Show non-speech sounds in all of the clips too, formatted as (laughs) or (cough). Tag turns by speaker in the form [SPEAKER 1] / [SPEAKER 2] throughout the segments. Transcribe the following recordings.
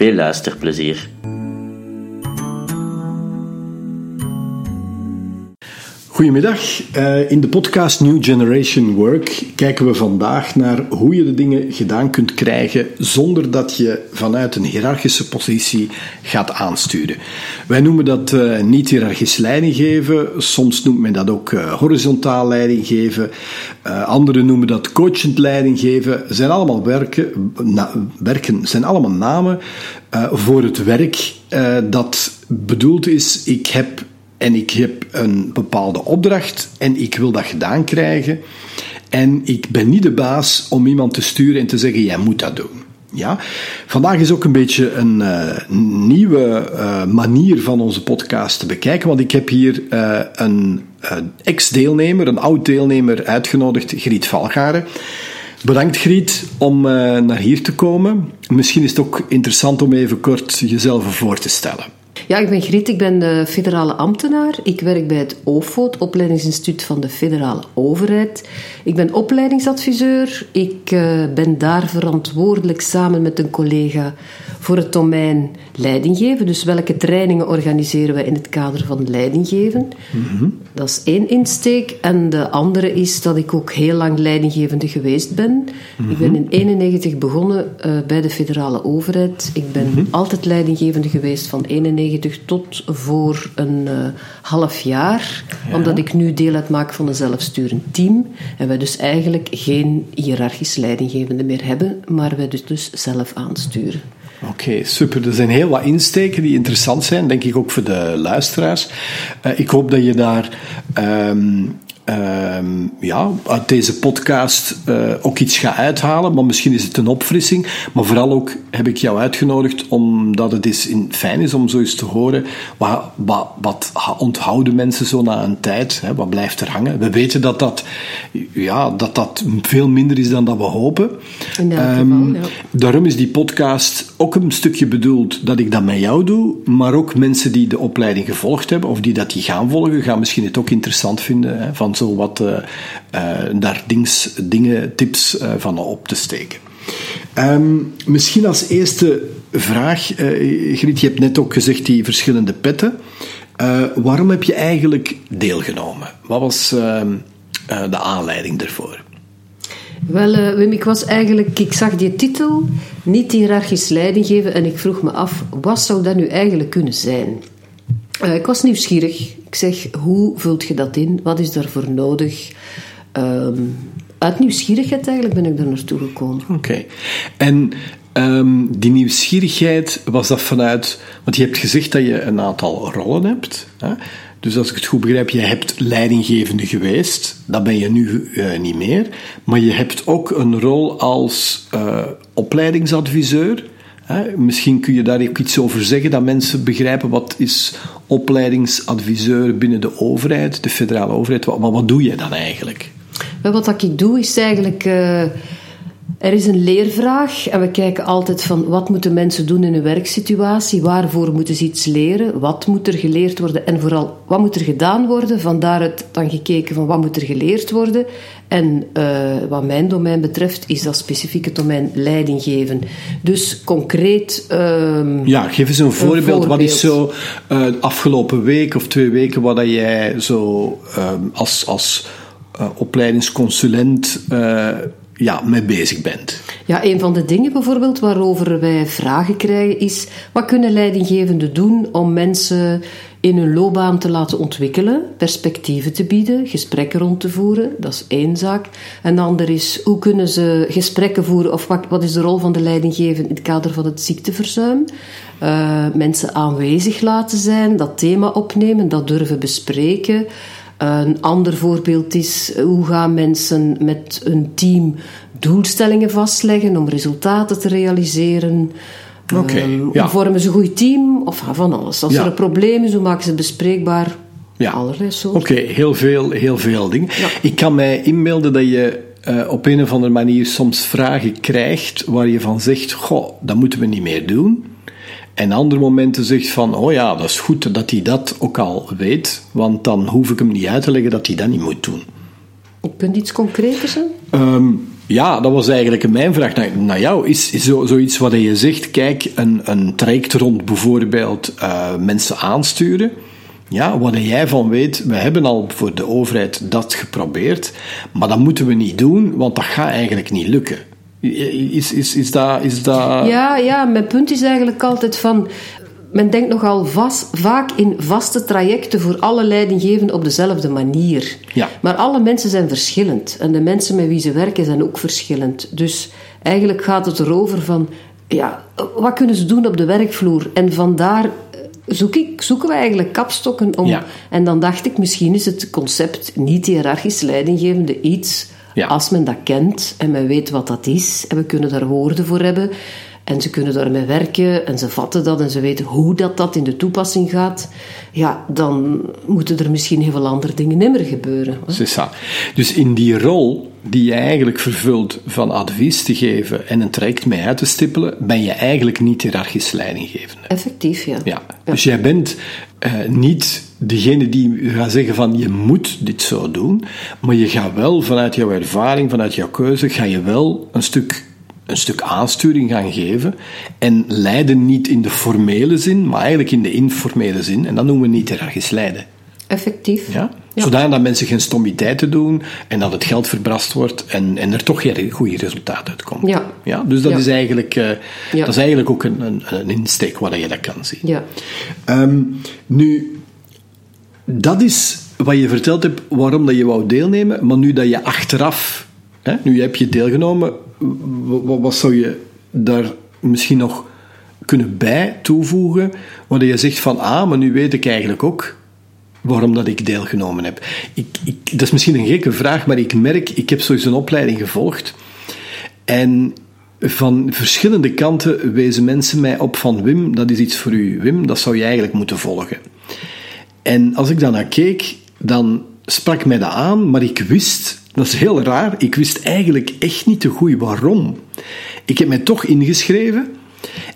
[SPEAKER 1] Veel luisterplezier!
[SPEAKER 2] Goedemiddag. Uh, in de podcast New Generation Work kijken we vandaag naar hoe je de dingen gedaan kunt krijgen zonder dat je vanuit een hiërarchische positie gaat aansturen. Wij noemen dat uh, niet-hiërarchisch leiding geven. Soms noemt men dat ook uh, horizontaal leiding geven. anderen noemen dat coachend leiding geven. Zijn allemaal werken, werken zijn allemaal namen voor het werk dat bedoeld is. Ik heb en ik heb een bepaalde opdracht en ik wil dat gedaan krijgen. En ik ben niet de baas om iemand te sturen en te zeggen: jij moet dat doen. Ja? Vandaag is ook een beetje een uh, nieuwe uh, manier van onze podcast te bekijken, want ik heb hier uh, een ex-deelnemer, een oud-deelnemer uitgenodigd, Griet Valgaren. Bedankt Griet om naar hier te komen. Misschien is het ook interessant om even kort jezelf voor te stellen.
[SPEAKER 3] Ja, ik ben Griet, ik ben de federale ambtenaar. Ik werk bij het OFO, het opleidingsinstituut van de federale overheid. Ik ben opleidingsadviseur. Ik uh, ben daar verantwoordelijk samen met een collega voor het domein leidinggeven. Dus welke trainingen organiseren we in het kader van leidinggeven? Mm Dat is één insteek. En de andere is dat ik ook heel lang leidinggevende geweest ben. Ik ben in 1991 begonnen uh, bij de federale overheid. Ik ben mm altijd leidinggevende geweest van 91 tot voor een uh, half jaar. Ja. Omdat ik nu deel uitmaak van een zelfsturend team. En wij dus eigenlijk geen hiërarchisch leidinggevende meer hebben, maar wij dus, dus zelf aansturen.
[SPEAKER 2] Oké, okay, super. Er zijn heel wat insteken die interessant zijn, denk ik ook voor de luisteraars. Uh, ik hoop dat je daar um, um, ja, uit deze podcast uh, ook iets gaat uithalen. Maar misschien is het een opfrissing. Maar vooral ook heb ik jou uitgenodigd omdat het is in, fijn is om zo eens te horen. Wat, wat, wat onthouden mensen zo na een tijd? Hè? Wat blijft er hangen? We weten dat dat, ja, dat dat veel minder is dan dat we hopen.
[SPEAKER 3] In elk um, geval, ja.
[SPEAKER 2] Daarom is die podcast ook een stukje bedoeld dat ik dat met jou doe. Maar ook mensen die de opleiding gevolgd hebben of die dat die gaan volgen, gaan misschien het ook interessant vinden. Hè? Van zo wat uh, uh, daar dings, dingen, tips uh, van op te steken. Um, misschien als eerste vraag, Griet, je hebt net ook gezegd die verschillende petten. waarom heb je eigenlijk deelgenomen? Wat was ehm, de aanleiding daarvoor?
[SPEAKER 3] Wel, uh, Wim, ik was eigenlijk, ik zag die titel, niet hiërarchisch leiding geven, en ik vroeg me af, wat zou dat nu eigenlijk kunnen zijn? Uh, ik was nieuwsgierig. Ik zeg, hoe vult je dat in? Wat is daarvoor nodig? Um, uit nieuwsgierigheid eigenlijk ben ik daar naartoe gekomen.
[SPEAKER 2] Oké. En um, die nieuwsgierigheid, was dat vanuit... Want je hebt gezegd dat je een aantal rollen hebt. Hè? Dus als ik het goed begrijp, je hebt leidinggevende geweest. Dat ben je nu uh, niet meer. Maar je hebt ook een rol als uh, opleidingsadviseur. Hè? Misschien kun je daar ook iets over zeggen, dat mensen begrijpen wat is opleidingsadviseur binnen de overheid, de federale overheid. Wat, wat doe je dan eigenlijk?
[SPEAKER 3] Wat ik doe is eigenlijk... Uh, er is een leervraag en we kijken altijd van wat moeten mensen doen in een werksituatie, waarvoor moeten ze iets leren, wat moet er geleerd worden en vooral wat moet er gedaan worden. Vandaaruit dan gekeken van wat moet er geleerd worden. En uh, wat mijn domein betreft is dat specifieke domein leiding geven. Dus concreet. Uh,
[SPEAKER 2] ja, geef eens een voorbeeld. een voorbeeld. Wat is zo uh, afgelopen week of twee weken wat jij zo ehm, als, als uh, opleidingsconsulent ja, mee bezig bent.
[SPEAKER 3] Ja, een van de dingen bijvoorbeeld waarover wij vragen krijgen is: wat kunnen leidinggevenden doen om mensen in hun loopbaan te laten ontwikkelen, perspectieven te bieden, gesprekken rond te voeren? Dat is één zaak. Een ander is: hoe kunnen ze gesprekken voeren of wat, wat is de rol van de leidinggevende in het kader van het ziekteverzuim? Uh, mensen aanwezig laten zijn, dat thema opnemen, dat durven bespreken. Een ander voorbeeld is hoe gaan mensen met een team doelstellingen vastleggen om resultaten te realiseren.
[SPEAKER 2] Ja.
[SPEAKER 3] Hoe vormen ze een goed team? Of van alles. Als
[SPEAKER 2] Ja.
[SPEAKER 3] er een probleem is, hoe maken ze het bespreekbaar?
[SPEAKER 2] Ja.
[SPEAKER 3] Allerlei soorten.
[SPEAKER 2] Oké, heel, veel, heel veel dingen.
[SPEAKER 3] Ja.
[SPEAKER 2] Ik kan mij inbeelden dat je eh, op een of andere manier soms vragen krijgt waar je van zegt, goh, dat moeten we niet meer doen. En andere momenten zegt van, oh ja, dat is goed dat hij dat ook al weet, want dan hoef ik hem niet uit te leggen dat hij dat niet moet doen.
[SPEAKER 3] Kunt iets concreter zijn?
[SPEAKER 2] Ehm, ja, dat was eigenlijk mijn vraag naar, naar jou. Is, is zo, zoiets wat je zegt, kijk, een, een traject rond bijvoorbeeld eh, mensen aansturen. Ja, wat jij van weet, we hebben al voor de overheid dat geprobeerd, maar dat moeten we niet doen, want dat gaat eigenlijk niet lukken. Is, is, is dat... Is dat...
[SPEAKER 3] Ja, ja, mijn punt is eigenlijk altijd van... Men denkt nogal vast, vaak in vaste trajecten voor alle leidinggevenden op dezelfde manier.
[SPEAKER 2] Ja.
[SPEAKER 3] Maar alle mensen zijn verschillend. En de mensen met wie ze werken zijn ook verschillend. Dus eigenlijk gaat het erover van... Ja, wat kunnen ze doen op de werkvloer? En vandaar eh, zoek ik, zoeken we eigenlijk kapstokken om...
[SPEAKER 2] Ja.
[SPEAKER 3] En dan dacht ik, misschien is het concept niet-hierarchisch leidinggevende iets...
[SPEAKER 2] Ja.
[SPEAKER 3] Als men dat kent en men weet wat dat is... en we kunnen daar woorden voor hebben... En ze kunnen daarmee werken en ze vatten dat en ze weten hoe dat, dat in de toepassing gaat. Ja, dan moeten er misschien heel veel andere dingen nimmer gebeuren.
[SPEAKER 2] C'est ça. Dus in die rol die je eigenlijk vervult van advies te geven en een traject mee uit te stippelen, ben je eigenlijk niet hiërarchisch leidinggevende.
[SPEAKER 3] Effectief, ja.
[SPEAKER 2] Ja. Dus jij bent eh, niet degene die gaat zeggen van je moet dit zo doen, maar je gaat wel vanuit jouw ervaring, vanuit jouw keuze, ga je wel een stuk, een stuk aansturing gaan geven en leiden niet in de formele zin, maar eigenlijk in de informele zin. En dat noemen we niet hiërarchisch leiden.
[SPEAKER 3] Effectief.
[SPEAKER 2] Ja?
[SPEAKER 3] Ja.
[SPEAKER 2] Zodanig dat mensen geen stommiteiten doen en dat het geld verbrast wordt en, en er toch geen goede resultaat uitkomt.
[SPEAKER 3] Ja.
[SPEAKER 2] Ja, dus dat,
[SPEAKER 3] Ja.
[SPEAKER 2] is eigenlijk, eh,
[SPEAKER 3] Ja.
[SPEAKER 2] dat is eigenlijk ook een, een, een insteek waar je dat kan zien.
[SPEAKER 3] Ja.
[SPEAKER 2] Ehm, nu, dat is wat je verteld hebt waarom dat je wou deelnemen, maar nu dat je achteraf, hè, nu heb je deelgenomen, wat, zou je daar misschien nog kunnen bij toevoegen, waar je zegt van, ah, maar nu weet ik eigenlijk ook waarom dat ik deelgenomen heb. Ik, ik, dat is misschien een gekke vraag, maar ik merk, ik heb sowieso een opleiding gevolgd en van verschillende kanten wezen mensen mij op van Wim, dat is iets voor u. Wim, dat zou je eigenlijk moeten volgen. En als ik daarnaar keek, dan sprak mij dat aan, maar ik wist, dat is heel raar, ik wist eigenlijk echt niet te goed waarom. Ik heb mij toch ingeschreven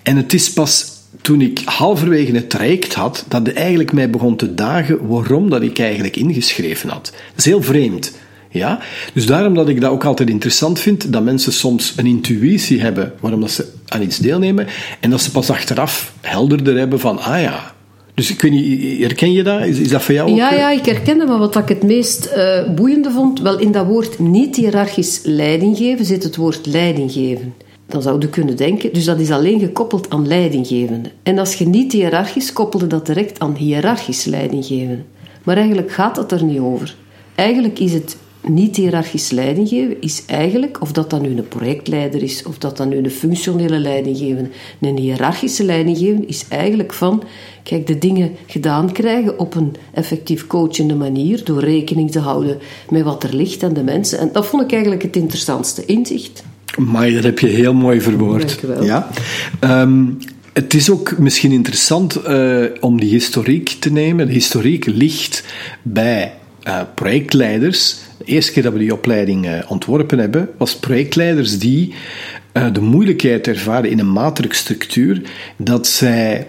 [SPEAKER 2] en het is pas toen ik halverwege het traject had, dat het eigenlijk mij begon te dagen waarom dat ik eigenlijk ingeschreven had. Dat is heel vreemd. Ja? Dus daarom dat ik dat ook altijd interessant vind, dat mensen soms een intuïtie hebben waarom dat ze aan iets deelnemen, en dat ze pas achteraf helderder hebben van, ah ja. Dus ik weet niet, herken je dat? Is, is dat voor jou ook?
[SPEAKER 3] Ja,
[SPEAKER 2] eh?
[SPEAKER 3] ja, ik herkende, maar wat ik het meest eh, boeiende vond, wel in dat woord niet hiërarchisch leiding geven zit het woord leiding geven. Dan zou je kunnen denken, dus dat is alleen gekoppeld aan leidinggevende. En als je niet hiërarchisch koppelde dat direct aan hiërarchisch leidinggeven. Maar eigenlijk gaat dat er niet over. Eigenlijk is het niet hiërarchisch leidinggeven, is eigenlijk, of dat dan nu een projectleider is, of dat dan nu een functionele leidinggevende, een hiërarchische leidinggeven is eigenlijk van, kijk, de dingen gedaan krijgen op een effectief coachende manier, door rekening te houden met wat er ligt aan de mensen. En dat vond ik eigenlijk het interessantste inzicht.
[SPEAKER 2] Maar dat heb je heel mooi verwoord.
[SPEAKER 3] Dank je wel.
[SPEAKER 2] Ja. Ehm, het is ook misschien interessant eh, om die historiek te nemen. De historiek ligt bij eh, projectleiders. De eerste keer dat we die opleiding eh, ontworpen hebben, was projectleiders die eh, de moeilijkheid ervaren in een matrixstructuur dat zij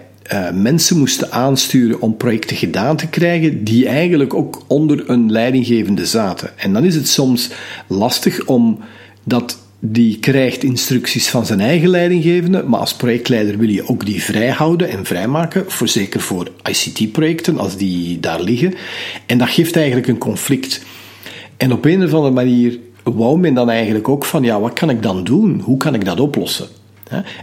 [SPEAKER 2] mensen moesten aansturen om projecten gedaan te krijgen die eigenlijk ook onder een leidinggevende zaten. En dan is het soms lastig om dat die krijgt instructies van zijn eigen leidinggevende, maar als projectleider wil je ook die vrijhouden en vrijmaken, voor, zeker voor ICT-projecten als die daar liggen. En dat geeft eigenlijk een conflict. En op een of andere manier wou men dan eigenlijk ook van, ja, wat kan ik dan doen? Hoe kan ik dat oplossen?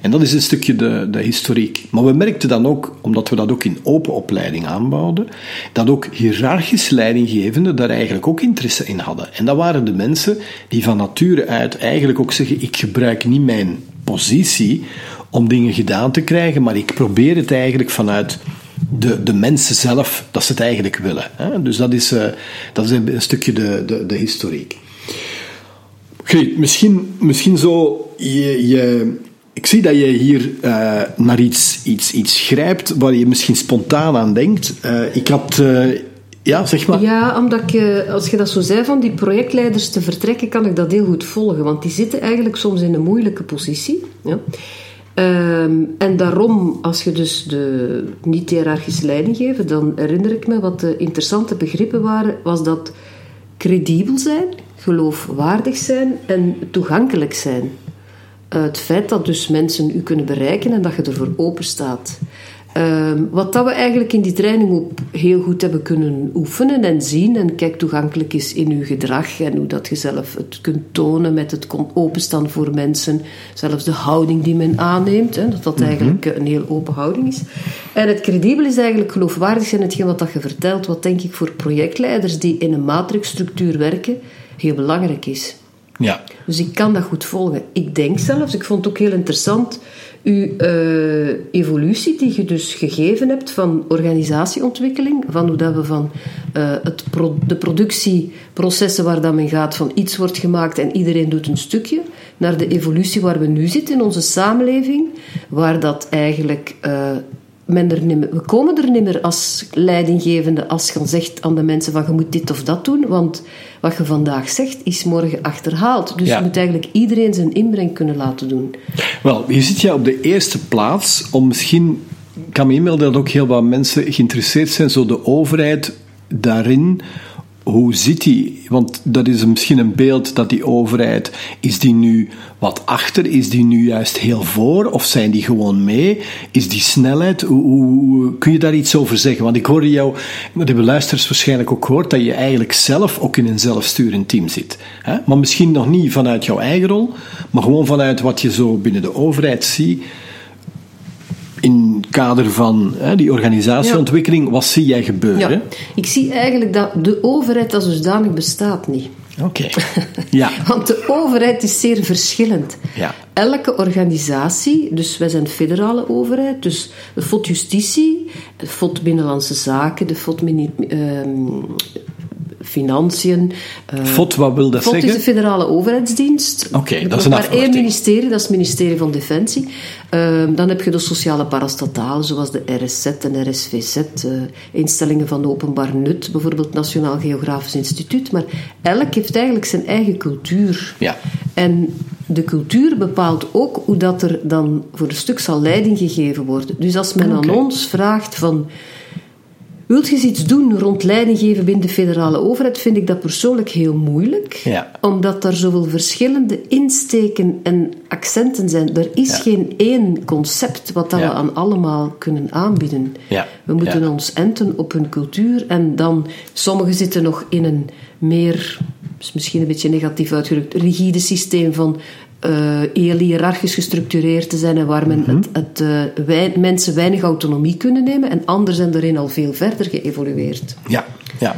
[SPEAKER 2] En dat is een stukje de, de historiek. Maar we merkten dan ook, omdat we dat ook in open opleiding aanbouwden, dat ook hiërarchisch leidinggevenden daar eigenlijk ook interesse in hadden. En dat waren de mensen die van nature uit eigenlijk ook zeggen, ik gebruik niet mijn positie om dingen gedaan te krijgen, maar ik probeer het eigenlijk vanuit de, de mensen zelf, dat ze het eigenlijk willen. Hè? Dus dat is, eh, dat is een, stukje de, de, de historiek. Griet, misschien, misschien zo je, je, ik zie dat je hier uh, naar iets, iets, iets grijpt waar je misschien spontaan aan denkt. Uh, ik had. Uh, ja, zeg maar.
[SPEAKER 3] Ja, omdat ik, als je dat zo zei van die projectleiders te vertrekken, kan ik dat heel goed volgen. Want die zitten eigenlijk soms in een moeilijke positie. Ja. Um, en daarom, als je dus de niet-hierarchische leiding geeft, dan herinner ik me wat de interessante begrippen waren, was dat credibel zijn, geloofwaardig zijn en toegankelijk zijn. Het feit dat dus mensen u kunnen bereiken en dat je ervoor open staat. Ehm, wat dat we eigenlijk in die training ook heel goed hebben kunnen oefenen en zien en kijk toegankelijk is in uw gedrag en hoe dat je zelf het kunt tonen met het openstaan voor mensen, zelfs de houding die men aanneemt, hè, dat dat mhm. eigenlijk een heel open houding is. En het credibel is eigenlijk geloofwaardig zijn hetgeen wat dat je vertelt, wat denk ik voor projectleiders die in een matrixstructuur werken, heel belangrijk is.
[SPEAKER 2] Ja.
[SPEAKER 3] Dus ik kan dat goed volgen. Ik denk zelfs, ik vond het ook heel interessant, uw uh, evolutie die je dus gegeven hebt van organisatieontwikkeling, van hoe dat we van uh, het de productieprocessen waar dat men gaat, van iets wordt gemaakt en iedereen doet een stukje, naar de evolutie waar we nu zitten in onze samenleving, waar dat eigenlijk uh, men er niet meer, we komen er niet meer als leidinggevende als je zegt aan de mensen van je moet dit of dat doen, want wat je vandaag zegt is morgen achterhaald. Dus je moet eigenlijk iedereen zijn inbreng kunnen laten doen.
[SPEAKER 2] Wel, je zit ja op de eerste plaats om misschien, ik kan me inmelden dat ook heel wat mensen geïnteresseerd zijn, zo de overheid daarin hoe zit die? Want dat is misschien een beeld dat die overheid, is die nu wat achter? Is die nu juist heel voor? Of zijn die gewoon mee? Is die snelheid? Hoe, kun je daar iets over zeggen? Want ik hoorde jou, dat hebben luisteraars waarschijnlijk ook gehoord, dat je eigenlijk zelf ook in een zelfsturend team zit. Maar misschien nog niet vanuit jouw eigen rol, maar gewoon vanuit wat je zo binnen de overheid ziet in het kader van hè, die organisatieontwikkeling, wat zie jij gebeuren? Ja.
[SPEAKER 3] Ik zie eigenlijk dat de overheid als dusdanig bestaat niet.
[SPEAKER 2] Oké. (laughs) Ja.
[SPEAKER 3] Want de overheid is zeer verschillend.
[SPEAKER 2] Ja.
[SPEAKER 3] Elke organisatie, dus wij zijn federale overheid, dus de FOD Justitie, de FOD Binnenlandse Zaken, de FOD financiën.
[SPEAKER 2] Uh, FOD, wat wil dat
[SPEAKER 3] FOD
[SPEAKER 2] zeggen?
[SPEAKER 3] is de federale overheidsdienst.
[SPEAKER 2] Oké, dat is een
[SPEAKER 3] maar één ministerie, dat is het ministerie van Defensie. Uh, dan heb je de sociale parastatalen, zoals de RSZ en RSVZ, uh, eh, instellingen van openbaar nut, bijvoorbeeld Nationaal Geografisch Instituut. Maar elk heeft eigenlijk zijn eigen cultuur.
[SPEAKER 2] Ja.
[SPEAKER 3] En de cultuur bepaalt ook hoe dat er dan voor een stuk zal leiding gegeven worden. Dus als men aan ons vraagt van Wilt je iets doen rond leiding geven binnen de federale overheid, vind ik dat persoonlijk heel moeilijk.
[SPEAKER 2] Ja.
[SPEAKER 3] Omdat er zoveel verschillende insteken en accenten zijn. Er is geen één concept wat dat we aan allemaal kunnen aanbieden. We moeten ons enten op hun cultuur en dan, sommigen zitten nog in een meer, misschien een beetje negatief uitgedrukt, rigide systeem van uh, heel hiërarchisch gestructureerd te zijn en waar men mhm. het, het uh, wij, mensen weinig autonomie kunnen nemen en anderen zijn erin al veel verder geëvolueerd.
[SPEAKER 2] Ja, ja.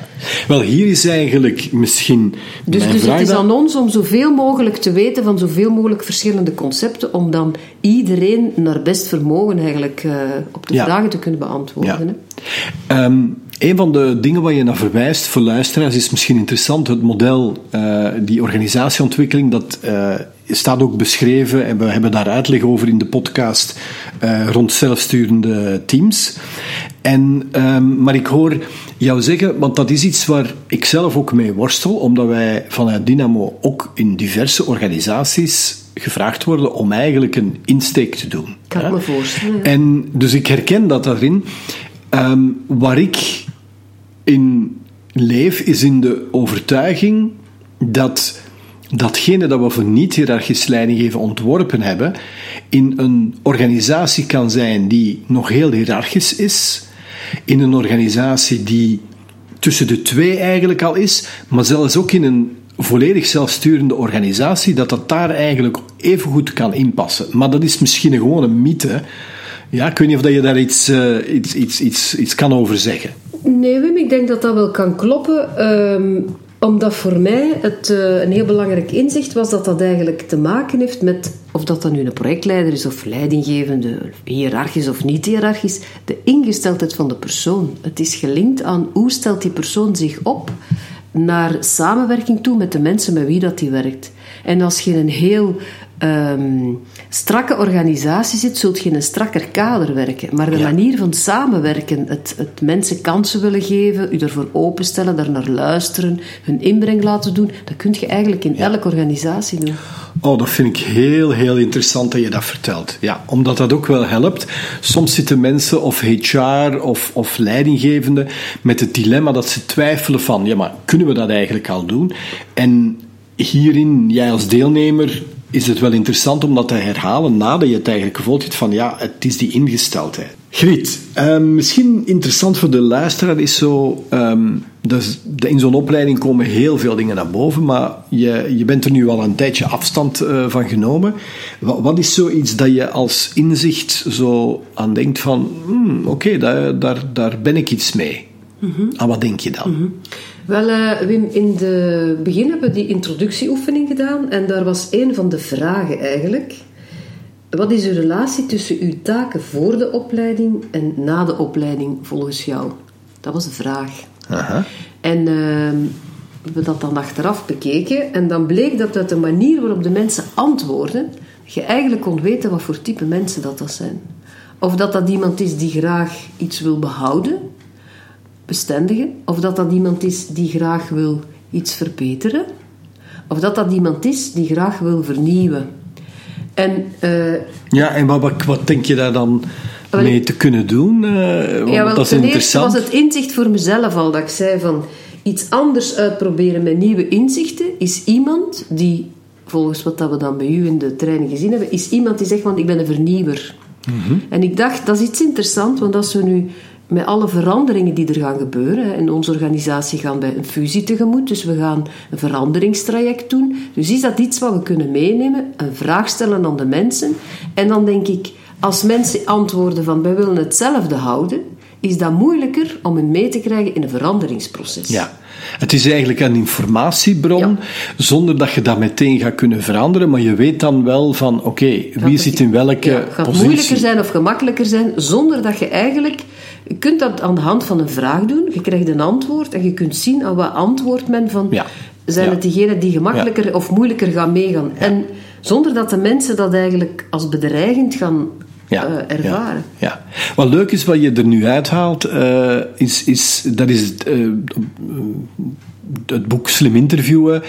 [SPEAKER 2] Wel, hier is eigenlijk misschien.
[SPEAKER 3] Dus, dus het is aan ons om zoveel mogelijk te weten van zoveel mogelijk verschillende concepten, om dan iedereen naar best vermogen eigenlijk uh, op de vragen te kunnen beantwoorden.
[SPEAKER 2] Ja. Um, een van de dingen waar je naar verwijst voor luisteraars is misschien interessant. Het model, uh, die organisatieontwikkeling, dat uh, staat ook beschreven en we hebben daar uitleg over in de podcast uh, rond zelfsturende teams. En, um, maar ik hoor jou zeggen, want dat is iets waar ik zelf ook mee worstel, omdat wij vanuit Dynamo ook in diverse organisaties gevraagd worden om eigenlijk een insteek te doen.
[SPEAKER 3] Kan ik me voorstellen.
[SPEAKER 2] En dus ik herken dat daarin. Um, waar ik in leef, is in de overtuiging dat datgene dat we voor niet-hierarchisch leidinggeven ontworpen hebben, in een organisatie kan zijn die nog heel hiërarchisch is, in een organisatie die tussen de twee eigenlijk al is, maar zelfs ook in een volledig zelfsturende organisatie, dat dat daar eigenlijk even goed kan inpassen. Maar dat is misschien gewoon een mythe. Ja, ik weet niet of je daar iets, uh, iets, iets, iets, iets kan over zeggen.
[SPEAKER 3] Nee, Wim, ik denk dat dat wel kan kloppen. Um, omdat voor mij het uh, een heel belangrijk inzicht was dat dat eigenlijk te maken heeft met, of dat dat nu een projectleider is of leidinggevende, hiërarchisch of niet hiërarchisch, de ingesteldheid van de persoon. Het is gelinkt aan hoe stelt die persoon zich op naar samenwerking toe met de mensen met wie dat die werkt. En als je een heel ehm, strakke organisatie zit, zult je in een strakker kader werken. Maar de manier van samenwerken, het, het mensen kansen willen geven, u ervoor openstellen, daar naar luisteren, hun inbreng laten doen, dat kun je eigenlijk in elke organisatie doen.
[SPEAKER 2] Oh, dat vind ik heel, heel interessant dat je dat vertelt. Ja, omdat dat ook wel helpt. Soms zitten mensen of HR of, of leidinggevenden met het dilemma dat ze twijfelen van, ja, maar kunnen we dat eigenlijk al doen? En hierin, jij als deelnemer, is het wel interessant om dat te herhalen nadat je het eigenlijk gevoeld hebt van, ja, het is die ingesteldheid. Griet, ehm, misschien interessant voor de luisteraar is zo... ehm, dus in zo'n opleiding komen heel veel dingen naar boven, maar je, je bent er nu al een tijdje afstand eh, van genomen. Wat, wat is zoiets dat je als inzicht zo aan denkt van... hmm, Oké, daar, daar, daar ben ik iets mee. Aan wat denk je dan?
[SPEAKER 3] Wel, eh, Wim, in het begin hebben we die introductieoefening gedaan en daar was een van de vragen eigenlijk. Wat is uw relatie tussen uw taken voor de opleiding en na de opleiding volgens jou? Dat was de vraag.
[SPEAKER 2] Aha.
[SPEAKER 3] En ehm, we hebben dat dan achteraf bekeken en dan bleek dat uit de manier waarop de mensen antwoorden, je eigenlijk kon weten wat voor type mensen dat, dat zijn. Of dat dat iemand is die graag iets wil behouden, bestendigen, of dat dat iemand is die graag wil iets verbeteren, of dat dat iemand is die graag wil vernieuwen. En eh,
[SPEAKER 2] Ja, en wat, wat, denk je daar dan mee te kunnen doen? Want
[SPEAKER 3] Ja, wel,
[SPEAKER 2] dat is
[SPEAKER 3] ten eerste
[SPEAKER 2] interessant.
[SPEAKER 3] was het inzicht voor mezelf al dat ik zei van iets anders uitproberen met nieuwe inzichten is iemand die, volgens wat dat we dan bij u in de training gezien hebben, is iemand die zegt van ik ben een vernieuwer.
[SPEAKER 2] Mhm.
[SPEAKER 3] En ik dacht, dat is iets interessants, want als we nu met alle veranderingen die er gaan gebeuren, in onze organisatie gaan wij een fusie tegemoet, dus we gaan een veranderingstraject doen. Dus is dat iets wat we kunnen meenemen, een vraag stellen aan de mensen. En dan denk ik, als mensen antwoorden van wij willen hetzelfde houden, is dat moeilijker om hen mee te krijgen in een veranderingsproces.
[SPEAKER 2] Ja. Het is eigenlijk een informatiebron,
[SPEAKER 3] Ja.
[SPEAKER 2] zonder dat je dat meteen gaat kunnen veranderen, maar je weet dan wel van, oké, wie
[SPEAKER 3] het-
[SPEAKER 2] zit in welke
[SPEAKER 3] Ja, gaat
[SPEAKER 2] positie.
[SPEAKER 3] moeilijker zijn of gemakkelijker zijn, zonder dat je eigenlijk... Je kunt dat aan de hand van een vraag doen. Je krijgt een antwoord en je kunt zien aan wat antwoordt men van...
[SPEAKER 2] Ja.
[SPEAKER 3] Zijn
[SPEAKER 2] Ja.
[SPEAKER 3] het diegenen die gemakkelijker of moeilijker gaan meegaan? En zonder dat de mensen dat eigenlijk als bedreigend gaan
[SPEAKER 2] Ja,
[SPEAKER 3] eh, ervaren.
[SPEAKER 2] Ja, ja. Wat leuk is wat je er nu uithaalt, eh, is, is, dat is het, eh, het boek Slim Interviewen.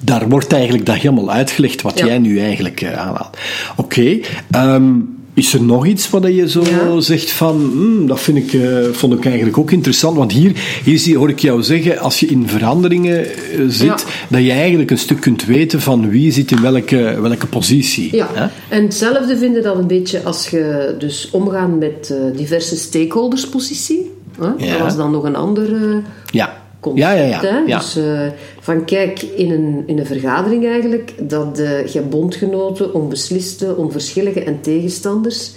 [SPEAKER 2] daar wordt eigenlijk dat helemaal uitgelegd wat
[SPEAKER 3] Ja.
[SPEAKER 2] jij nu eigenlijk aanhaalt. Oké, ehm, is er nog iets wat je zo
[SPEAKER 3] Ja.
[SPEAKER 2] zegt van, hmm, dat vind ik, eh, vond ik eigenlijk ook interessant, want hier, hier zie, hoor ik jou zeggen, als je in veranderingen eh, zit,
[SPEAKER 3] Ja.
[SPEAKER 2] dat je eigenlijk een stuk kunt weten van wie zit in welke, welke positie.
[SPEAKER 3] Ja,
[SPEAKER 2] hè?
[SPEAKER 3] en hetzelfde vinden dat een beetje als je dus omgaan met eh, diverse stakeholderspositie. Hè?
[SPEAKER 2] Ja.
[SPEAKER 3] Dat was dan nog een ander
[SPEAKER 2] Ja.
[SPEAKER 3] concept.
[SPEAKER 2] Ja, ja, ja.
[SPEAKER 3] hè. Dus van kijk, in een, in een vergadering eigenlijk, dat eh, je bondgenoten, onbesliste, onverschillige en tegenstanders.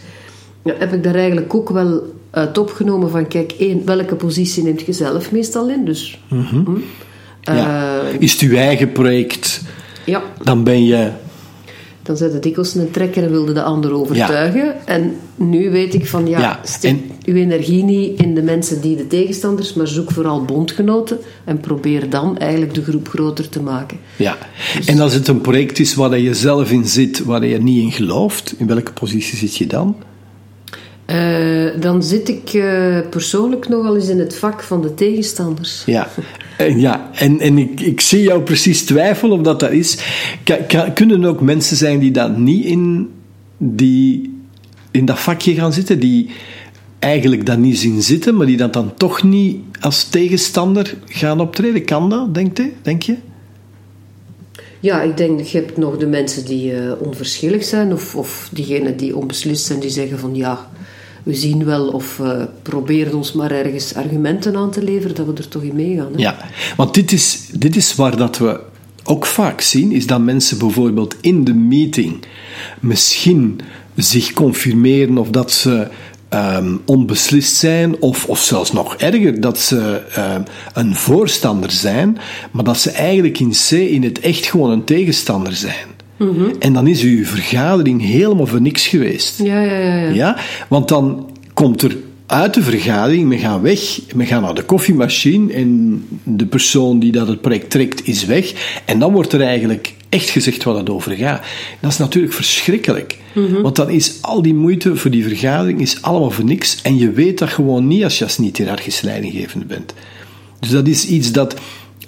[SPEAKER 3] Ja, heb ik daar eigenlijk ook wel uit opgenomen van kijk, één, welke positie neemt je zelf meestal in? Dus, hm.
[SPEAKER 2] Mhm. Ja.
[SPEAKER 3] Eh,
[SPEAKER 2] Is het uw eigen project,
[SPEAKER 3] ja,
[SPEAKER 2] dan ben je...
[SPEAKER 3] Dan zette dikwijls een trekker en wilde de ander overtuigen. En nu weet ik van ja,
[SPEAKER 2] Ja,
[SPEAKER 3] steek
[SPEAKER 2] en-
[SPEAKER 3] uw energie niet in de mensen die de tegenstanders, maar zoek vooral bondgenoten en probeer dan eigenlijk de groep groter te maken.
[SPEAKER 2] Ja. En als het een project is waar je zelf in zit, waar je niet in gelooft, in welke positie zit je dan?
[SPEAKER 3] Eh, dan zit ik eh, persoonlijk nogal eens in het vak van de tegenstanders.
[SPEAKER 2] Ja. En, ja. en, en ik, ik zie jou precies twijfelen of dat dat is. Kunnen ook mensen zijn die dat niet in, die in dat vakje gaan zitten, die eigenlijk dat niet zien zitten, maar die dat dan toch niet als tegenstander gaan optreden? Kan dat, denk je? Denk je?
[SPEAKER 3] Ja, ik denk, je hebt nog de mensen die eh, onverschillig zijn, of, of diegenen die onbeslist zijn, die zeggen van ja, we zien wel, of eh probeer ons maar ergens argumenten aan te leveren dat we er toch in meegaan. Hè?
[SPEAKER 2] Ja, want dit is, dit is waar dat we ook vaak zien, is dat mensen bijvoorbeeld in de meeting misschien zich confirmeren of dat ze ehm, onbeslist zijn, of, of zelfs nog erger, dat ze ehm, een voorstander zijn, maar dat ze eigenlijk in C in het echt gewoon een tegenstander zijn. En dan is uw vergadering helemaal voor niks geweest.
[SPEAKER 3] Ja, ja, ja. ja.
[SPEAKER 2] Ja, want dan komt er uit de vergadering, we gaan weg, we gaan naar de koffiemachine en de persoon die dat het project trekt is weg. En dan wordt er eigenlijk echt gezegd waar het over gaat. Dat is natuurlijk verschrikkelijk. Want dan is al die moeite voor die vergadering is allemaal voor niks. En je weet dat gewoon niet als je als niet hiërarchisch leidinggevende bent. Dus dat is iets dat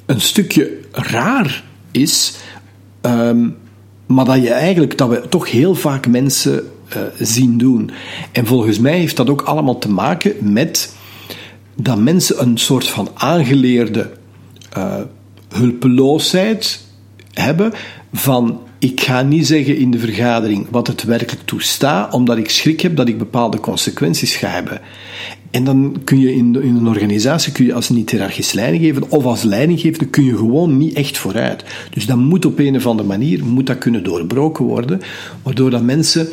[SPEAKER 2] een stukje raar is, ehm, maar dat je eigenlijk, dat we toch heel vaak mensen uh, zien doen. En volgens mij heeft dat ook allemaal te maken met dat mensen een soort van aangeleerde uh, hulpeloosheid hebben van ik ga niet zeggen in de vergadering wat het werkelijk toestaat, omdat ik schrik heb dat ik bepaalde consequenties ga hebben. En dan kun je in, in een organisatie, kun je als niet-hierarchisch leidinggever of als leidinggevende, kun je gewoon niet echt vooruit. Dus dat moet op een of andere manier, moet dat kunnen doorbroken worden, waardoor dat mensen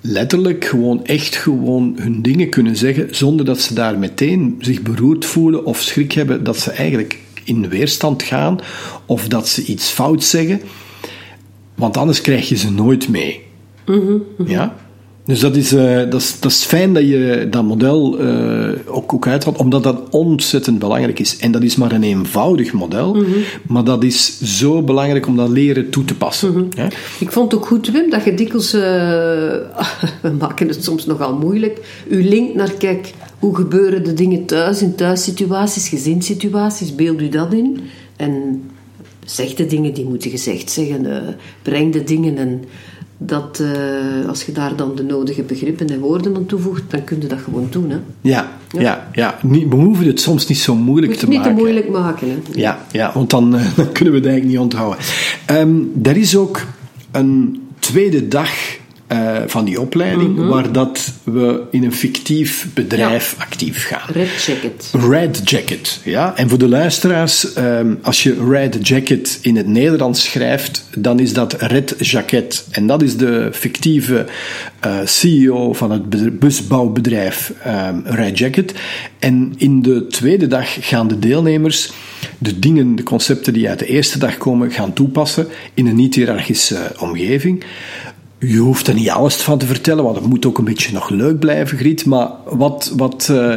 [SPEAKER 2] letterlijk gewoon echt gewoon hun dingen kunnen zeggen, zonder dat ze daar meteen zich beroerd voelen of schrik hebben dat ze eigenlijk in weerstand gaan of dat ze iets fout zeggen. Want anders krijg je ze nooit mee. Ja? Dus dat is, uh, dat, is, dat is fijn dat je dat model uh, ook, ook uithaalt, omdat dat ontzettend belangrijk is. En dat is maar een eenvoudig model, mm -hmm. maar dat is zo belangrijk om dat leren toe te passen. Mm
[SPEAKER 3] -hmm. ja? Ik vond het ook goed, Wim, dat je dikwijls, uh, (laughs) we maken het soms nogal moeilijk, u linkt naar, kijk, hoe gebeuren de dingen thuis, in thuissituaties, gezinssituaties, beeld u dat in. En zeg de dingen die moeten gezegd zeggen, breng de dingen en dat uh, als je daar dan de nodige begrippen en woorden aan toevoegt, dan kun je dat gewoon doen. Hè?
[SPEAKER 2] Ja, ja, ja. ja. Niet, we hoeven het soms niet zo moeilijk te
[SPEAKER 3] niet
[SPEAKER 2] maken.
[SPEAKER 3] Niet te moeilijk maken. Hè?
[SPEAKER 2] Ja, ja want dan, uh, (laughs) dan kunnen we het eigenlijk niet onthouden. Um, er is ook een tweede dag uh, van die opleiding, mm -hmm. waar dat we in een fictief bedrijf ja. actief gaan.
[SPEAKER 3] Red Jacket.
[SPEAKER 2] Red Jacket, ja. En voor de luisteraars, um, als je Red Jacket in het Nederlands schrijft, dan is dat Red Jacket. En dat is de fictieve uh, CEO van het busbouwbedrijf um, Red Jacket. En in de tweede dag gaan de deelnemers de dingen, de concepten die uit de eerste dag komen, gaan toepassen in een niet-hierarchische omgeving. Je hoeft er niet alles van te vertellen, want het moet ook een beetje nog leuk blijven, Griet. Maar wat, wat uh,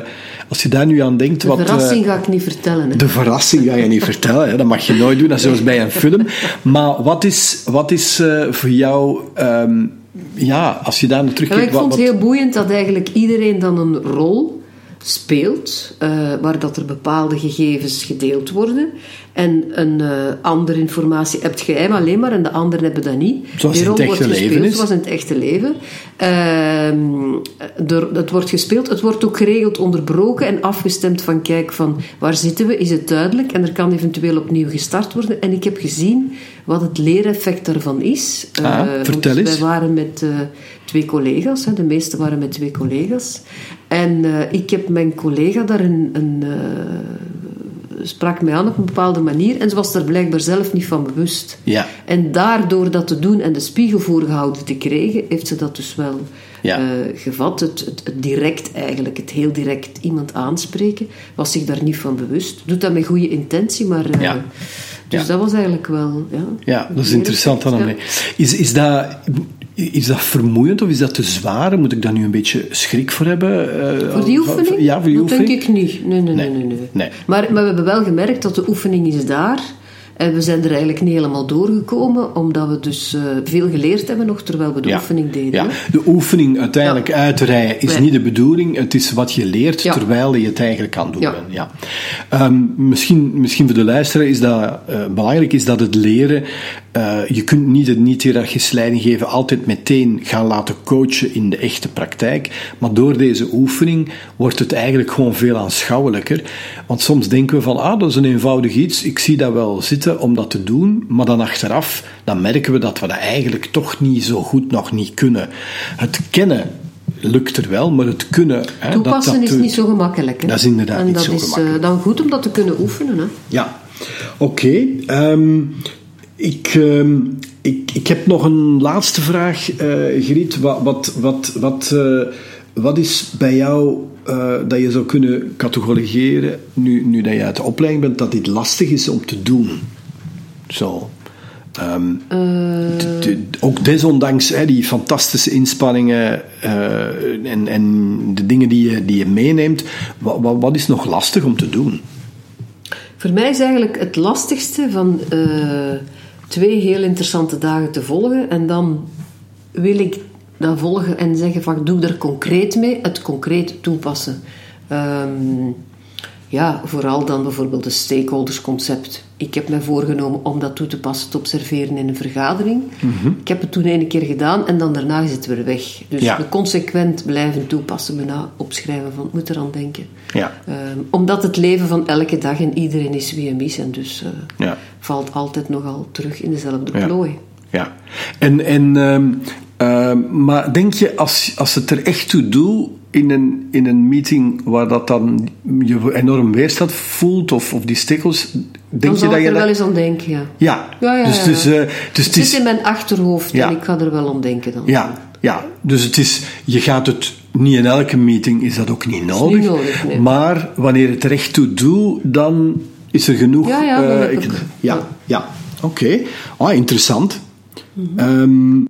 [SPEAKER 2] als je daar nu aan denkt...
[SPEAKER 3] De
[SPEAKER 2] wat,
[SPEAKER 3] verrassing uh, ga ik niet vertellen. Hè?
[SPEAKER 2] De verrassing ga je niet vertellen, hè? dat mag je nooit doen, dat is (laughs) zoals bij een film. Maar wat is, wat is uh, voor jou... Um, ja, als je daar naar terugkijkt...
[SPEAKER 3] Ja, ik vond het heel boeiend dat eigenlijk iedereen dan een rol speelt, waar dat er bepaalde gegevens gedeeld worden. En een uh, andere informatie hebt jij alleen maar en de anderen hebben dat niet.
[SPEAKER 2] Zoals in het echte leven is.
[SPEAKER 3] Zoals in het echte leven. Uh, er, het wordt gespeeld, het wordt ook geregeld onderbroken en afgestemd van kijk van waar zitten we, is het duidelijk en er kan eventueel opnieuw gestart worden. En ik heb gezien wat het leereffect daarvan is.
[SPEAKER 2] Ah, vertel eens.
[SPEAKER 3] Wij waren met twee collega's, hè, de meeste waren met twee collega's. En uh, ik heb mijn collega daar een, een sprak mij aan op een bepaalde manier en ze was er blijkbaar zelf niet van bewust.
[SPEAKER 2] Ja.
[SPEAKER 3] En daardoor dat te doen en de spiegel voorgehouden te krijgen, heeft ze dat dus wel
[SPEAKER 2] ja.
[SPEAKER 3] uh, gevat. Het, het, het, direct eigenlijk, het heel direct iemand aanspreken, was zich daar niet van bewust. Doet dat met goede intentie, maar. Uh,
[SPEAKER 2] ja.
[SPEAKER 3] Dus
[SPEAKER 2] ja.
[SPEAKER 3] dat was eigenlijk wel. Ja,
[SPEAKER 2] ja dat is interessant dan. Is, is dat. Is dat vermoeiend of is dat te zwaar? Moet ik daar nu een beetje schrik voor hebben?
[SPEAKER 3] Uh, voor die oefening?
[SPEAKER 2] Ja, voor die
[SPEAKER 3] dat
[SPEAKER 2] oefening?
[SPEAKER 3] denk ik niet. Nee, nee, nee. nee, nee.
[SPEAKER 2] nee.
[SPEAKER 3] Maar, maar we hebben wel gemerkt dat de oefening is daar. En we zijn er eigenlijk niet helemaal doorgekomen, omdat we dus uh, veel geleerd hebben nog terwijl we de
[SPEAKER 2] ja.
[SPEAKER 3] oefening deden.
[SPEAKER 2] Ja. De oefening uiteindelijk ja. uitrijden is
[SPEAKER 3] Nee.
[SPEAKER 2] niet de bedoeling, het is wat je leert terwijl je het eigenlijk kan doen
[SPEAKER 3] Ja.
[SPEAKER 2] Um, misschien, misschien voor de luisteraar is dat uh, belangrijk is dat het leren, uh, je kunt niet het niet-hierarchisch leidinggeven altijd meteen gaan laten coachen in de echte praktijk, maar door deze oefening wordt het eigenlijk gewoon veel aanschouwelijker. Want soms denken we van, ah, dat is een eenvoudig iets, ik zie dat wel zitten om dat te doen, maar dan achteraf, dan merken we dat we dat eigenlijk toch niet zo goed nog niet kunnen. Het kennen lukt er wel, maar het kunnen... Hè,
[SPEAKER 3] Toepassen
[SPEAKER 2] dat, dat,
[SPEAKER 3] is niet zo gemakkelijk. Hè?
[SPEAKER 2] Dat is inderdaad
[SPEAKER 3] en
[SPEAKER 2] niet
[SPEAKER 3] dat
[SPEAKER 2] zo
[SPEAKER 3] is
[SPEAKER 2] gemakkelijk.
[SPEAKER 3] uh, dan goed om dat te kunnen oefenen. Hè?
[SPEAKER 2] Ja, oké. Okay. Um, ik, um, ik, ik heb nog een laatste vraag, uh, Griet. Wat, wat, wat, wat, uh, wat is bij jou uh, dat je zou kunnen categoriseren, nu, nu dat je uit de opleiding bent, dat dit lastig is om te doen? Zo. De, ook desondanks hè, die fantastische inspanningen uh, en, en de dingen die je, die je meeneemt, wat, wat, is nog lastig om te doen?
[SPEAKER 3] Voor mij is eigenlijk het lastigste van uh, twee heel interessante dagen te volgen. En dan wil ik dat volgen en zeggen van doe er concreet mee, het concreet toepassen. Ehm, ja, vooral dan bijvoorbeeld het stakeholdersconcept. Ik heb me voorgenomen om dat toe te passen, te observeren in een vergadering. Ik heb het toen een keer gedaan en dan daarna is het weer weg. Dus
[SPEAKER 2] Ja.
[SPEAKER 3] we consequent blijven toepassen, bijna opschrijven van, moet eraan denken.
[SPEAKER 2] Ja.
[SPEAKER 3] Ehm, omdat het leven van elke dag en iedereen is wie hem is en dus eh,
[SPEAKER 2] Ja.
[SPEAKER 3] valt altijd nogal terug in dezelfde plooi.
[SPEAKER 2] Ja, en, en, ehm, ehm, maar denk je als, als het er echt toe doet in een, in een meeting waar dat dan je enorm weerstand voelt of, of die stikkels, denk
[SPEAKER 3] Dan
[SPEAKER 2] je dat
[SPEAKER 3] ik
[SPEAKER 2] je
[SPEAKER 3] er wel eens aan denken, ja.
[SPEAKER 2] Ja,
[SPEAKER 3] Ja, ja,
[SPEAKER 2] dus,
[SPEAKER 3] ja.
[SPEAKER 2] dus, eh, dus
[SPEAKER 3] Het
[SPEAKER 2] het is...
[SPEAKER 3] zit in mijn achterhoofd en ik ga er wel aan denken dan.
[SPEAKER 2] Ja, ja, dus het is, je gaat het niet in elke meeting, is dat ook niet nodig.
[SPEAKER 3] niet nodig, nee.
[SPEAKER 2] Maar wanneer het er echt toe doet, dan is er genoeg.
[SPEAKER 3] Ja, ja,
[SPEAKER 2] eh, ik- ja,
[SPEAKER 3] Ja.
[SPEAKER 2] oké. Ah, interessant. Ehm,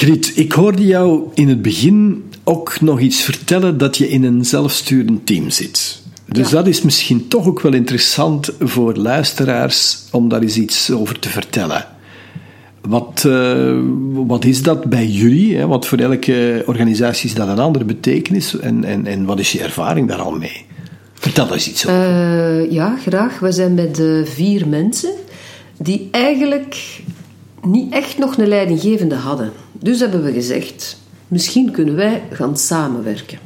[SPEAKER 2] Griet, ik hoorde jou in het begin ook nog iets vertellen dat je in een zelfsturend team zit. Dus
[SPEAKER 3] Ja.
[SPEAKER 2] dat is misschien toch ook wel interessant voor luisteraars om daar eens iets over te vertellen. Wat, eh, wat is dat bij jullie? Hè? Want voor elke organisatie is dat een andere betekenis. En, en, en wat is je ervaring daar al mee? Vertel eens iets over.
[SPEAKER 3] Eh, ja, graag. We zijn met eh, vier mensen die eigenlijk niet echt nog een leidinggevende hadden. Dus hebben we gezegd, misschien kunnen wij gaan samenwerken.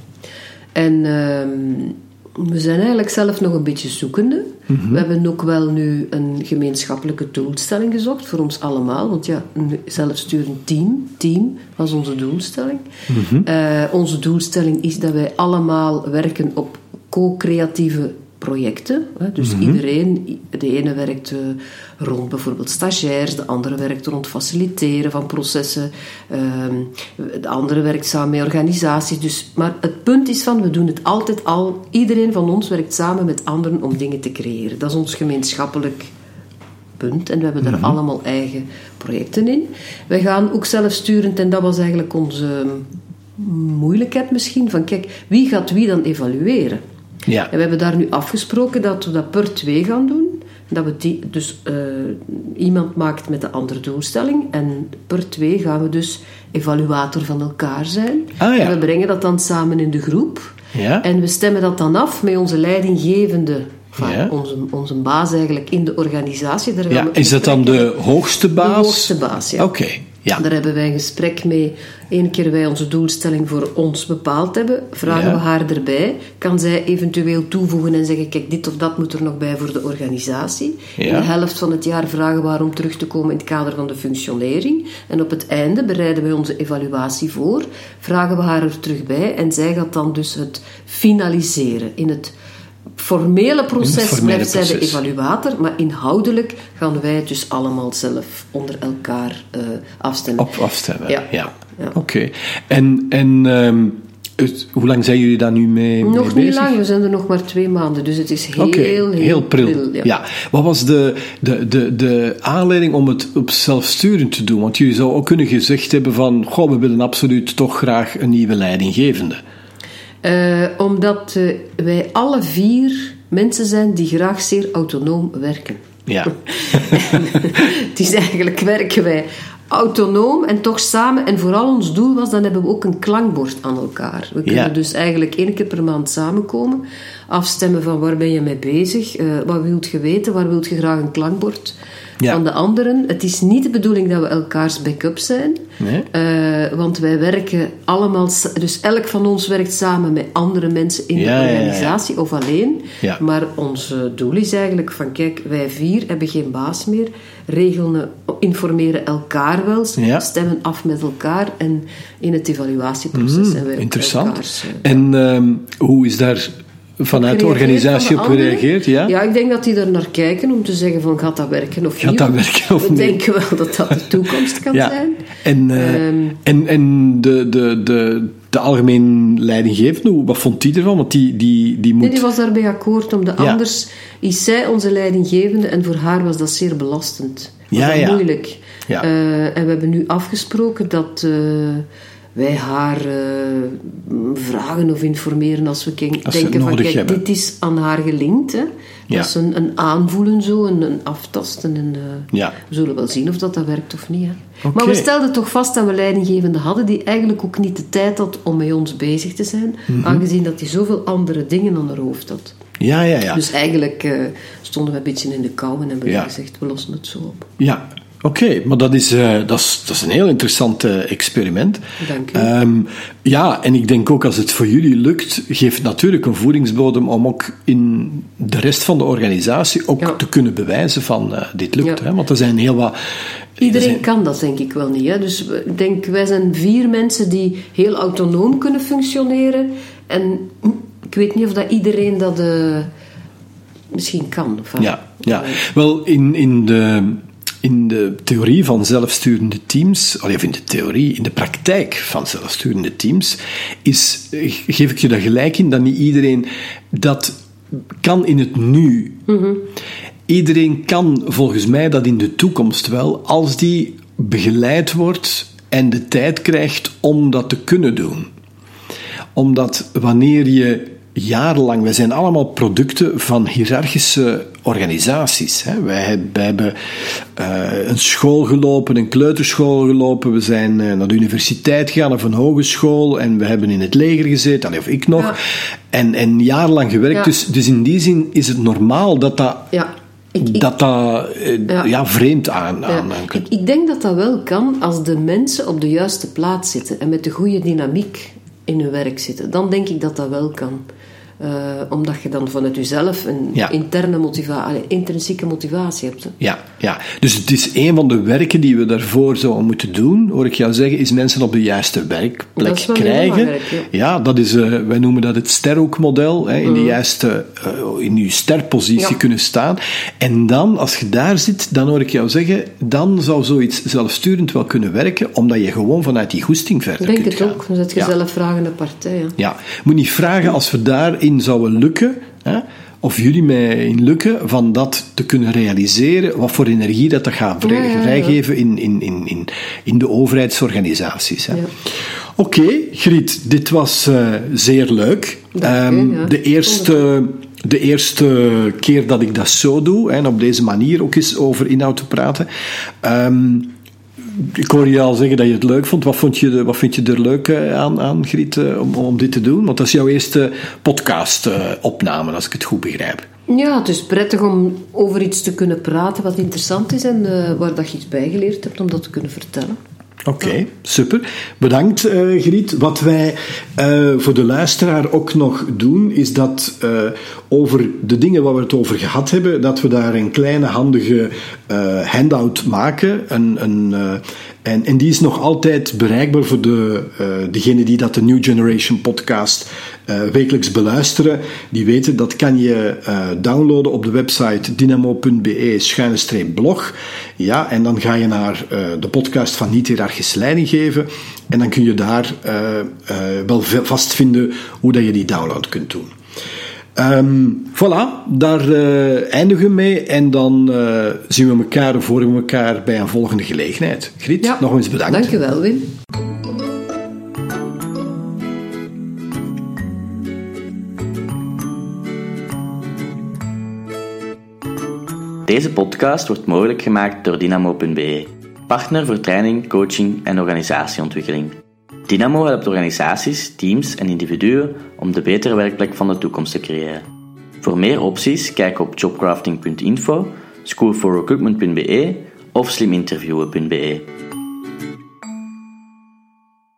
[SPEAKER 3] En ehm, we zijn eigenlijk zelf nog een beetje zoekende. We hebben ook wel nu een gemeenschappelijke doelstelling gezocht voor ons allemaal. Want ja, een zelfsturend team, team was onze doelstelling. Eh, onze doelstelling is dat wij allemaal werken op co-creatieve projecten. Hè. Dus iedereen, de ene werkt eh, rond bijvoorbeeld stagiairs, de andere werkt rond faciliteren van processen, ehm, de andere werkt samen met organisaties. Dus, maar het punt is van, we doen het altijd al, iedereen van ons werkt samen met anderen om dingen te creëren. Dat is ons gemeenschappelijk punt. En we hebben daar allemaal eigen projecten in. Wij gaan ook zelfsturend, en dat was eigenlijk onze moeilijkheid misschien, van kijk, wie gaat wie dan evalueren?
[SPEAKER 2] Ja.
[SPEAKER 3] En we hebben daar nu afgesproken dat we dat per twee gaan doen. Dat we die, dus eh, iemand maakt met de andere doelstelling. En per twee gaan we dus evaluator van elkaar zijn.
[SPEAKER 2] Ah, ja.
[SPEAKER 3] En we brengen dat dan samen in de groep.
[SPEAKER 2] Ja.
[SPEAKER 3] En we stemmen dat dan af met onze leidinggevende, van
[SPEAKER 2] Ja.
[SPEAKER 3] onze, onze baas eigenlijk in de organisatie. Daar gaan
[SPEAKER 2] Ja,
[SPEAKER 3] we
[SPEAKER 2] is dat dan de hoogste baas?
[SPEAKER 3] De hoogste baas, ja.
[SPEAKER 2] Oké, ja.
[SPEAKER 3] Daar hebben wij een gesprek mee. Eén keer wij onze doelstelling voor ons bepaald hebben, vragen
[SPEAKER 2] Ja.
[SPEAKER 3] we haar erbij. Kan zij eventueel toevoegen en zeggen: kijk, dit of dat moet er nog bij voor de organisatie. In de helft van het jaar vragen we haar om terug te komen in het kader van de functionering. En op het einde bereiden wij onze evaluatie voor, vragen we haar er terug bij en zij gaat dan dus het finaliseren. In het formele proces
[SPEAKER 2] formele
[SPEAKER 3] blijft zij de evaluator, maar inhoudelijk gaan wij het dus allemaal zelf onder elkaar eh, afstemmen.
[SPEAKER 2] Op afstemmen.
[SPEAKER 3] Ja.
[SPEAKER 2] Ja.
[SPEAKER 3] Ja.
[SPEAKER 2] Oké. En, en ehm, het- hoe lang zijn jullie daar nu mee, mee
[SPEAKER 3] Nog
[SPEAKER 2] bezig?
[SPEAKER 3] niet lang, we zijn er nog maar twee maanden, dus het is heel, heel,
[SPEAKER 2] heel pril.
[SPEAKER 3] ja.
[SPEAKER 2] ja. Wat was de, de, de, de aanleiding om het op zelfsturend te doen? Want jullie zouden ook kunnen gezegd hebben van... Goh, we willen absoluut toch graag een nieuwe leidinggevende.
[SPEAKER 3] Eh, omdat eh, wij alle vier mensen zijn die graag zeer autonoom werken.
[SPEAKER 2] Ja. (laughs)
[SPEAKER 3] het is eigenlijk werken wij autonoom en toch samen. En vooral ons doel was, dan hebben we ook een klankbord aan elkaar. We kunnen
[SPEAKER 2] Ja.
[SPEAKER 3] dus eigenlijk één keer per maand samenkomen, afstemmen van waar ben je mee bezig, eh, wat wilt je weten, waar wilt je graag een klankbord
[SPEAKER 2] Ja.
[SPEAKER 3] van de anderen. Het is niet de bedoeling dat we elkaars backup zijn,
[SPEAKER 2] Nee.
[SPEAKER 3] eh, want wij werken allemaal, dus elk van ons werkt samen met andere mensen in
[SPEAKER 2] Ja,
[SPEAKER 3] de
[SPEAKER 2] ja,
[SPEAKER 3] organisatie of alleen. Maar ons eh, doel is eigenlijk van, kijk, wij vier hebben geen baas meer, regelen, informeren elkaar wel, stemmen af met elkaar en in het evaluatieproces zijn wij
[SPEAKER 2] Mm, Interessant.
[SPEAKER 3] elkaars, eh,
[SPEAKER 2] En ehm, hoe is daar vanuit de organisatie op
[SPEAKER 3] de
[SPEAKER 2] gereageerd? Ja?
[SPEAKER 3] ja, ik denk dat die er naar kijken om te zeggen van, gaat dat werken of
[SPEAKER 2] Gaat
[SPEAKER 3] niet?
[SPEAKER 2] dat werken of
[SPEAKER 3] We
[SPEAKER 2] niet?
[SPEAKER 3] denken wel dat dat de toekomst kan (laughs)
[SPEAKER 2] Ja.
[SPEAKER 3] zijn.
[SPEAKER 2] En, eh,
[SPEAKER 3] Ehm.
[SPEAKER 2] en, en de, de, de, de algemeen leidinggevende, hoe- wat vond die ervan? Want die, die, die moet...
[SPEAKER 3] Nee, die was daarbij akkoord, omdat
[SPEAKER 2] Ja.
[SPEAKER 3] anders is zij onze leidinggevende en voor haar was dat zeer belastend. Was
[SPEAKER 2] Ja,
[SPEAKER 3] dat
[SPEAKER 2] ja.
[SPEAKER 3] moeilijk.
[SPEAKER 2] Ja.
[SPEAKER 3] Eh, en we hebben nu afgesproken dat, eh, wij haar eh, vragen of informeren als we ken-
[SPEAKER 2] Als
[SPEAKER 3] denken van kijk,
[SPEAKER 2] hebben.
[SPEAKER 3] dit is aan haar gelinkt. Hè.
[SPEAKER 2] Ja.
[SPEAKER 3] Dat is een, een aanvoelen zo, een, een aftasten. En, eh,
[SPEAKER 2] Ja.
[SPEAKER 3] We zullen wel zien of dat, dat werkt of niet. Hè. Maar we stelden toch vast dat we leidinggevenden hadden die eigenlijk ook niet de tijd had om met ons bezig te zijn,
[SPEAKER 2] Mhm.
[SPEAKER 3] aangezien dat hij zoveel andere dingen aan haar hoofd had.
[SPEAKER 2] Ja, ja, ja.
[SPEAKER 3] Dus eigenlijk eh, stonden we een beetje in de kou en hebben we
[SPEAKER 2] Ja.
[SPEAKER 3] gezegd, we lossen het zo op.
[SPEAKER 2] Ja, oké. Maar dat is, eh, dat, is, dat is een heel interessant eh, experiment.
[SPEAKER 3] Dank u.
[SPEAKER 2] Ehm, ja, en ik denk ook als het voor jullie lukt, geeft het natuurlijk een voedingsbodem om ook in de rest van de organisatie ook
[SPEAKER 3] Ja.
[SPEAKER 2] te kunnen bewijzen van eh, dit lukt.
[SPEAKER 3] Ja.
[SPEAKER 2] Hè? Want er zijn heel wat...
[SPEAKER 3] Iedereen
[SPEAKER 2] er zijn-
[SPEAKER 3] kan dat denk ik wel niet. Hè? Dus ik denk, wij zijn vier mensen die heel autonoom kunnen functioneren. En ik weet niet of dat iedereen dat misschien kan. Of,
[SPEAKER 2] Ja, ja. wel in, in, de, in de theorie van zelfsturende teams, of in de theorie, in de praktijk van zelfsturende teams, is, geef ik je daar gelijk in dat niet iedereen dat kan in het nu. Iedereen kan volgens mij dat in de toekomst wel, als die begeleid wordt en de tijd krijgt om dat te kunnen doen omdat wanneer je jarenlang, wij zijn allemaal producten van hiërarchische organisaties. Hè. Wij, hebben- wij hebben eh, een school gelopen, een kleuterschool gelopen, we zijn eh, naar de universiteit gegaan of een hogeschool en we hebben in het leger gezeten, allee, of ik nog,
[SPEAKER 3] Ja.
[SPEAKER 2] en, en jarenlang gewerkt.
[SPEAKER 3] Ja.
[SPEAKER 2] Dus, dus in die zin is het normaal dat dat,
[SPEAKER 3] Ja, ik, ik,
[SPEAKER 2] dat, dat eh,
[SPEAKER 3] Ja.
[SPEAKER 2] ja. vreemd aan, aan
[SPEAKER 3] ik, ik denk dat dat wel kan als de mensen op de juiste plaats zitten en met de goede dynamiek in hun werk zitten. Dan denk ik dat dat wel kan. Eh, omdat je dan vanuit jezelf een
[SPEAKER 2] Ja.
[SPEAKER 3] interne motivatie, intrinsieke motivatie hebt. hè.
[SPEAKER 2] Ja, ja, dus het is een van de werken die we daarvoor zouden moeten doen, hoor ik jou zeggen, is mensen op de juiste werkplek krijgen.
[SPEAKER 3] ja.
[SPEAKER 2] dat is, eh, wij noemen dat het sterhoekmodel, hè, in de juiste, eh, in je sterpositie
[SPEAKER 3] Mhm. Ja.
[SPEAKER 2] kunnen staan. En dan, als je daar zit, dan hoor ik jou zeggen, dan zou zoiets zelfsturend wel kunnen werken, omdat je gewoon vanuit die goesting verder
[SPEAKER 3] Ik denk
[SPEAKER 2] kunt
[SPEAKER 3] het
[SPEAKER 2] gaan.
[SPEAKER 3] ook. Dan zet je
[SPEAKER 2] Ja.
[SPEAKER 3] zelf vragende partij.
[SPEAKER 2] Ja, je moet niet vragen als we daarin zouden lukken, hè, of jullie mij in lukken, van dat te kunnen realiseren, wat voor energie dat, dat gaat vrijgeven in, in, in, in, in de overheidsorganisaties. Hè. Oké, Griet, dit was eh, zeer leuk.
[SPEAKER 3] Dank
[SPEAKER 2] Ehm,
[SPEAKER 3] ja.
[SPEAKER 2] de, eerste, de eerste keer dat ik dat zo doe, en op deze manier ook eens over inhoud te praten. Ehm, ik hoor je al zeggen dat je het leuk vond. Wat, vond je, wat vind je er leuk eh, aan, aan Griet, eh, om, om dit te doen? Want dat is jouw eerste podcast-opname, als ik het goed begrijp.
[SPEAKER 3] Ja, het is prettig om over iets te kunnen praten wat interessant is en eh, waar dat je iets bijgeleerd hebt om dat te kunnen vertellen.
[SPEAKER 2] Oké, super. Bedankt, eh, Griet. Wat wij eh, voor de luisteraar ook nog doen, is dat eh, over de dingen waar we het over gehad hebben, dat we daar een kleine handige handout maken. Een, een, en, en die is nog altijd bereikbaar voor de, eh degenen die dat de New Generation podcast eh, wekelijks beluisteren. Die weten dat kan je eh, downloaden op de website dynamo.be-blog. Ja, en dan ga je naar de podcast van Niet Hierarchisch Leiding geven. En dan kun je daar wel vastvinden hoe dat je die download kunt doen. Ehm, voilà, daar eh, eindigen we mee. En dan eh, zien we elkaar of horen we elkaar bij een volgende gelegenheid. Griet, nog eens bedankt.
[SPEAKER 3] Dank je wel, Wim.
[SPEAKER 1] Deze podcast wordt mogelijk gemaakt door Dynamo.be, partner voor training, coaching en organisatieontwikkeling. Dynamo helpt organisaties, teams en individuen om de betere werkplek van de toekomst te creëren. Voor meer opties kijk op jobcrafting.info, schoolforrecruitment.be of sliminterviewen.be.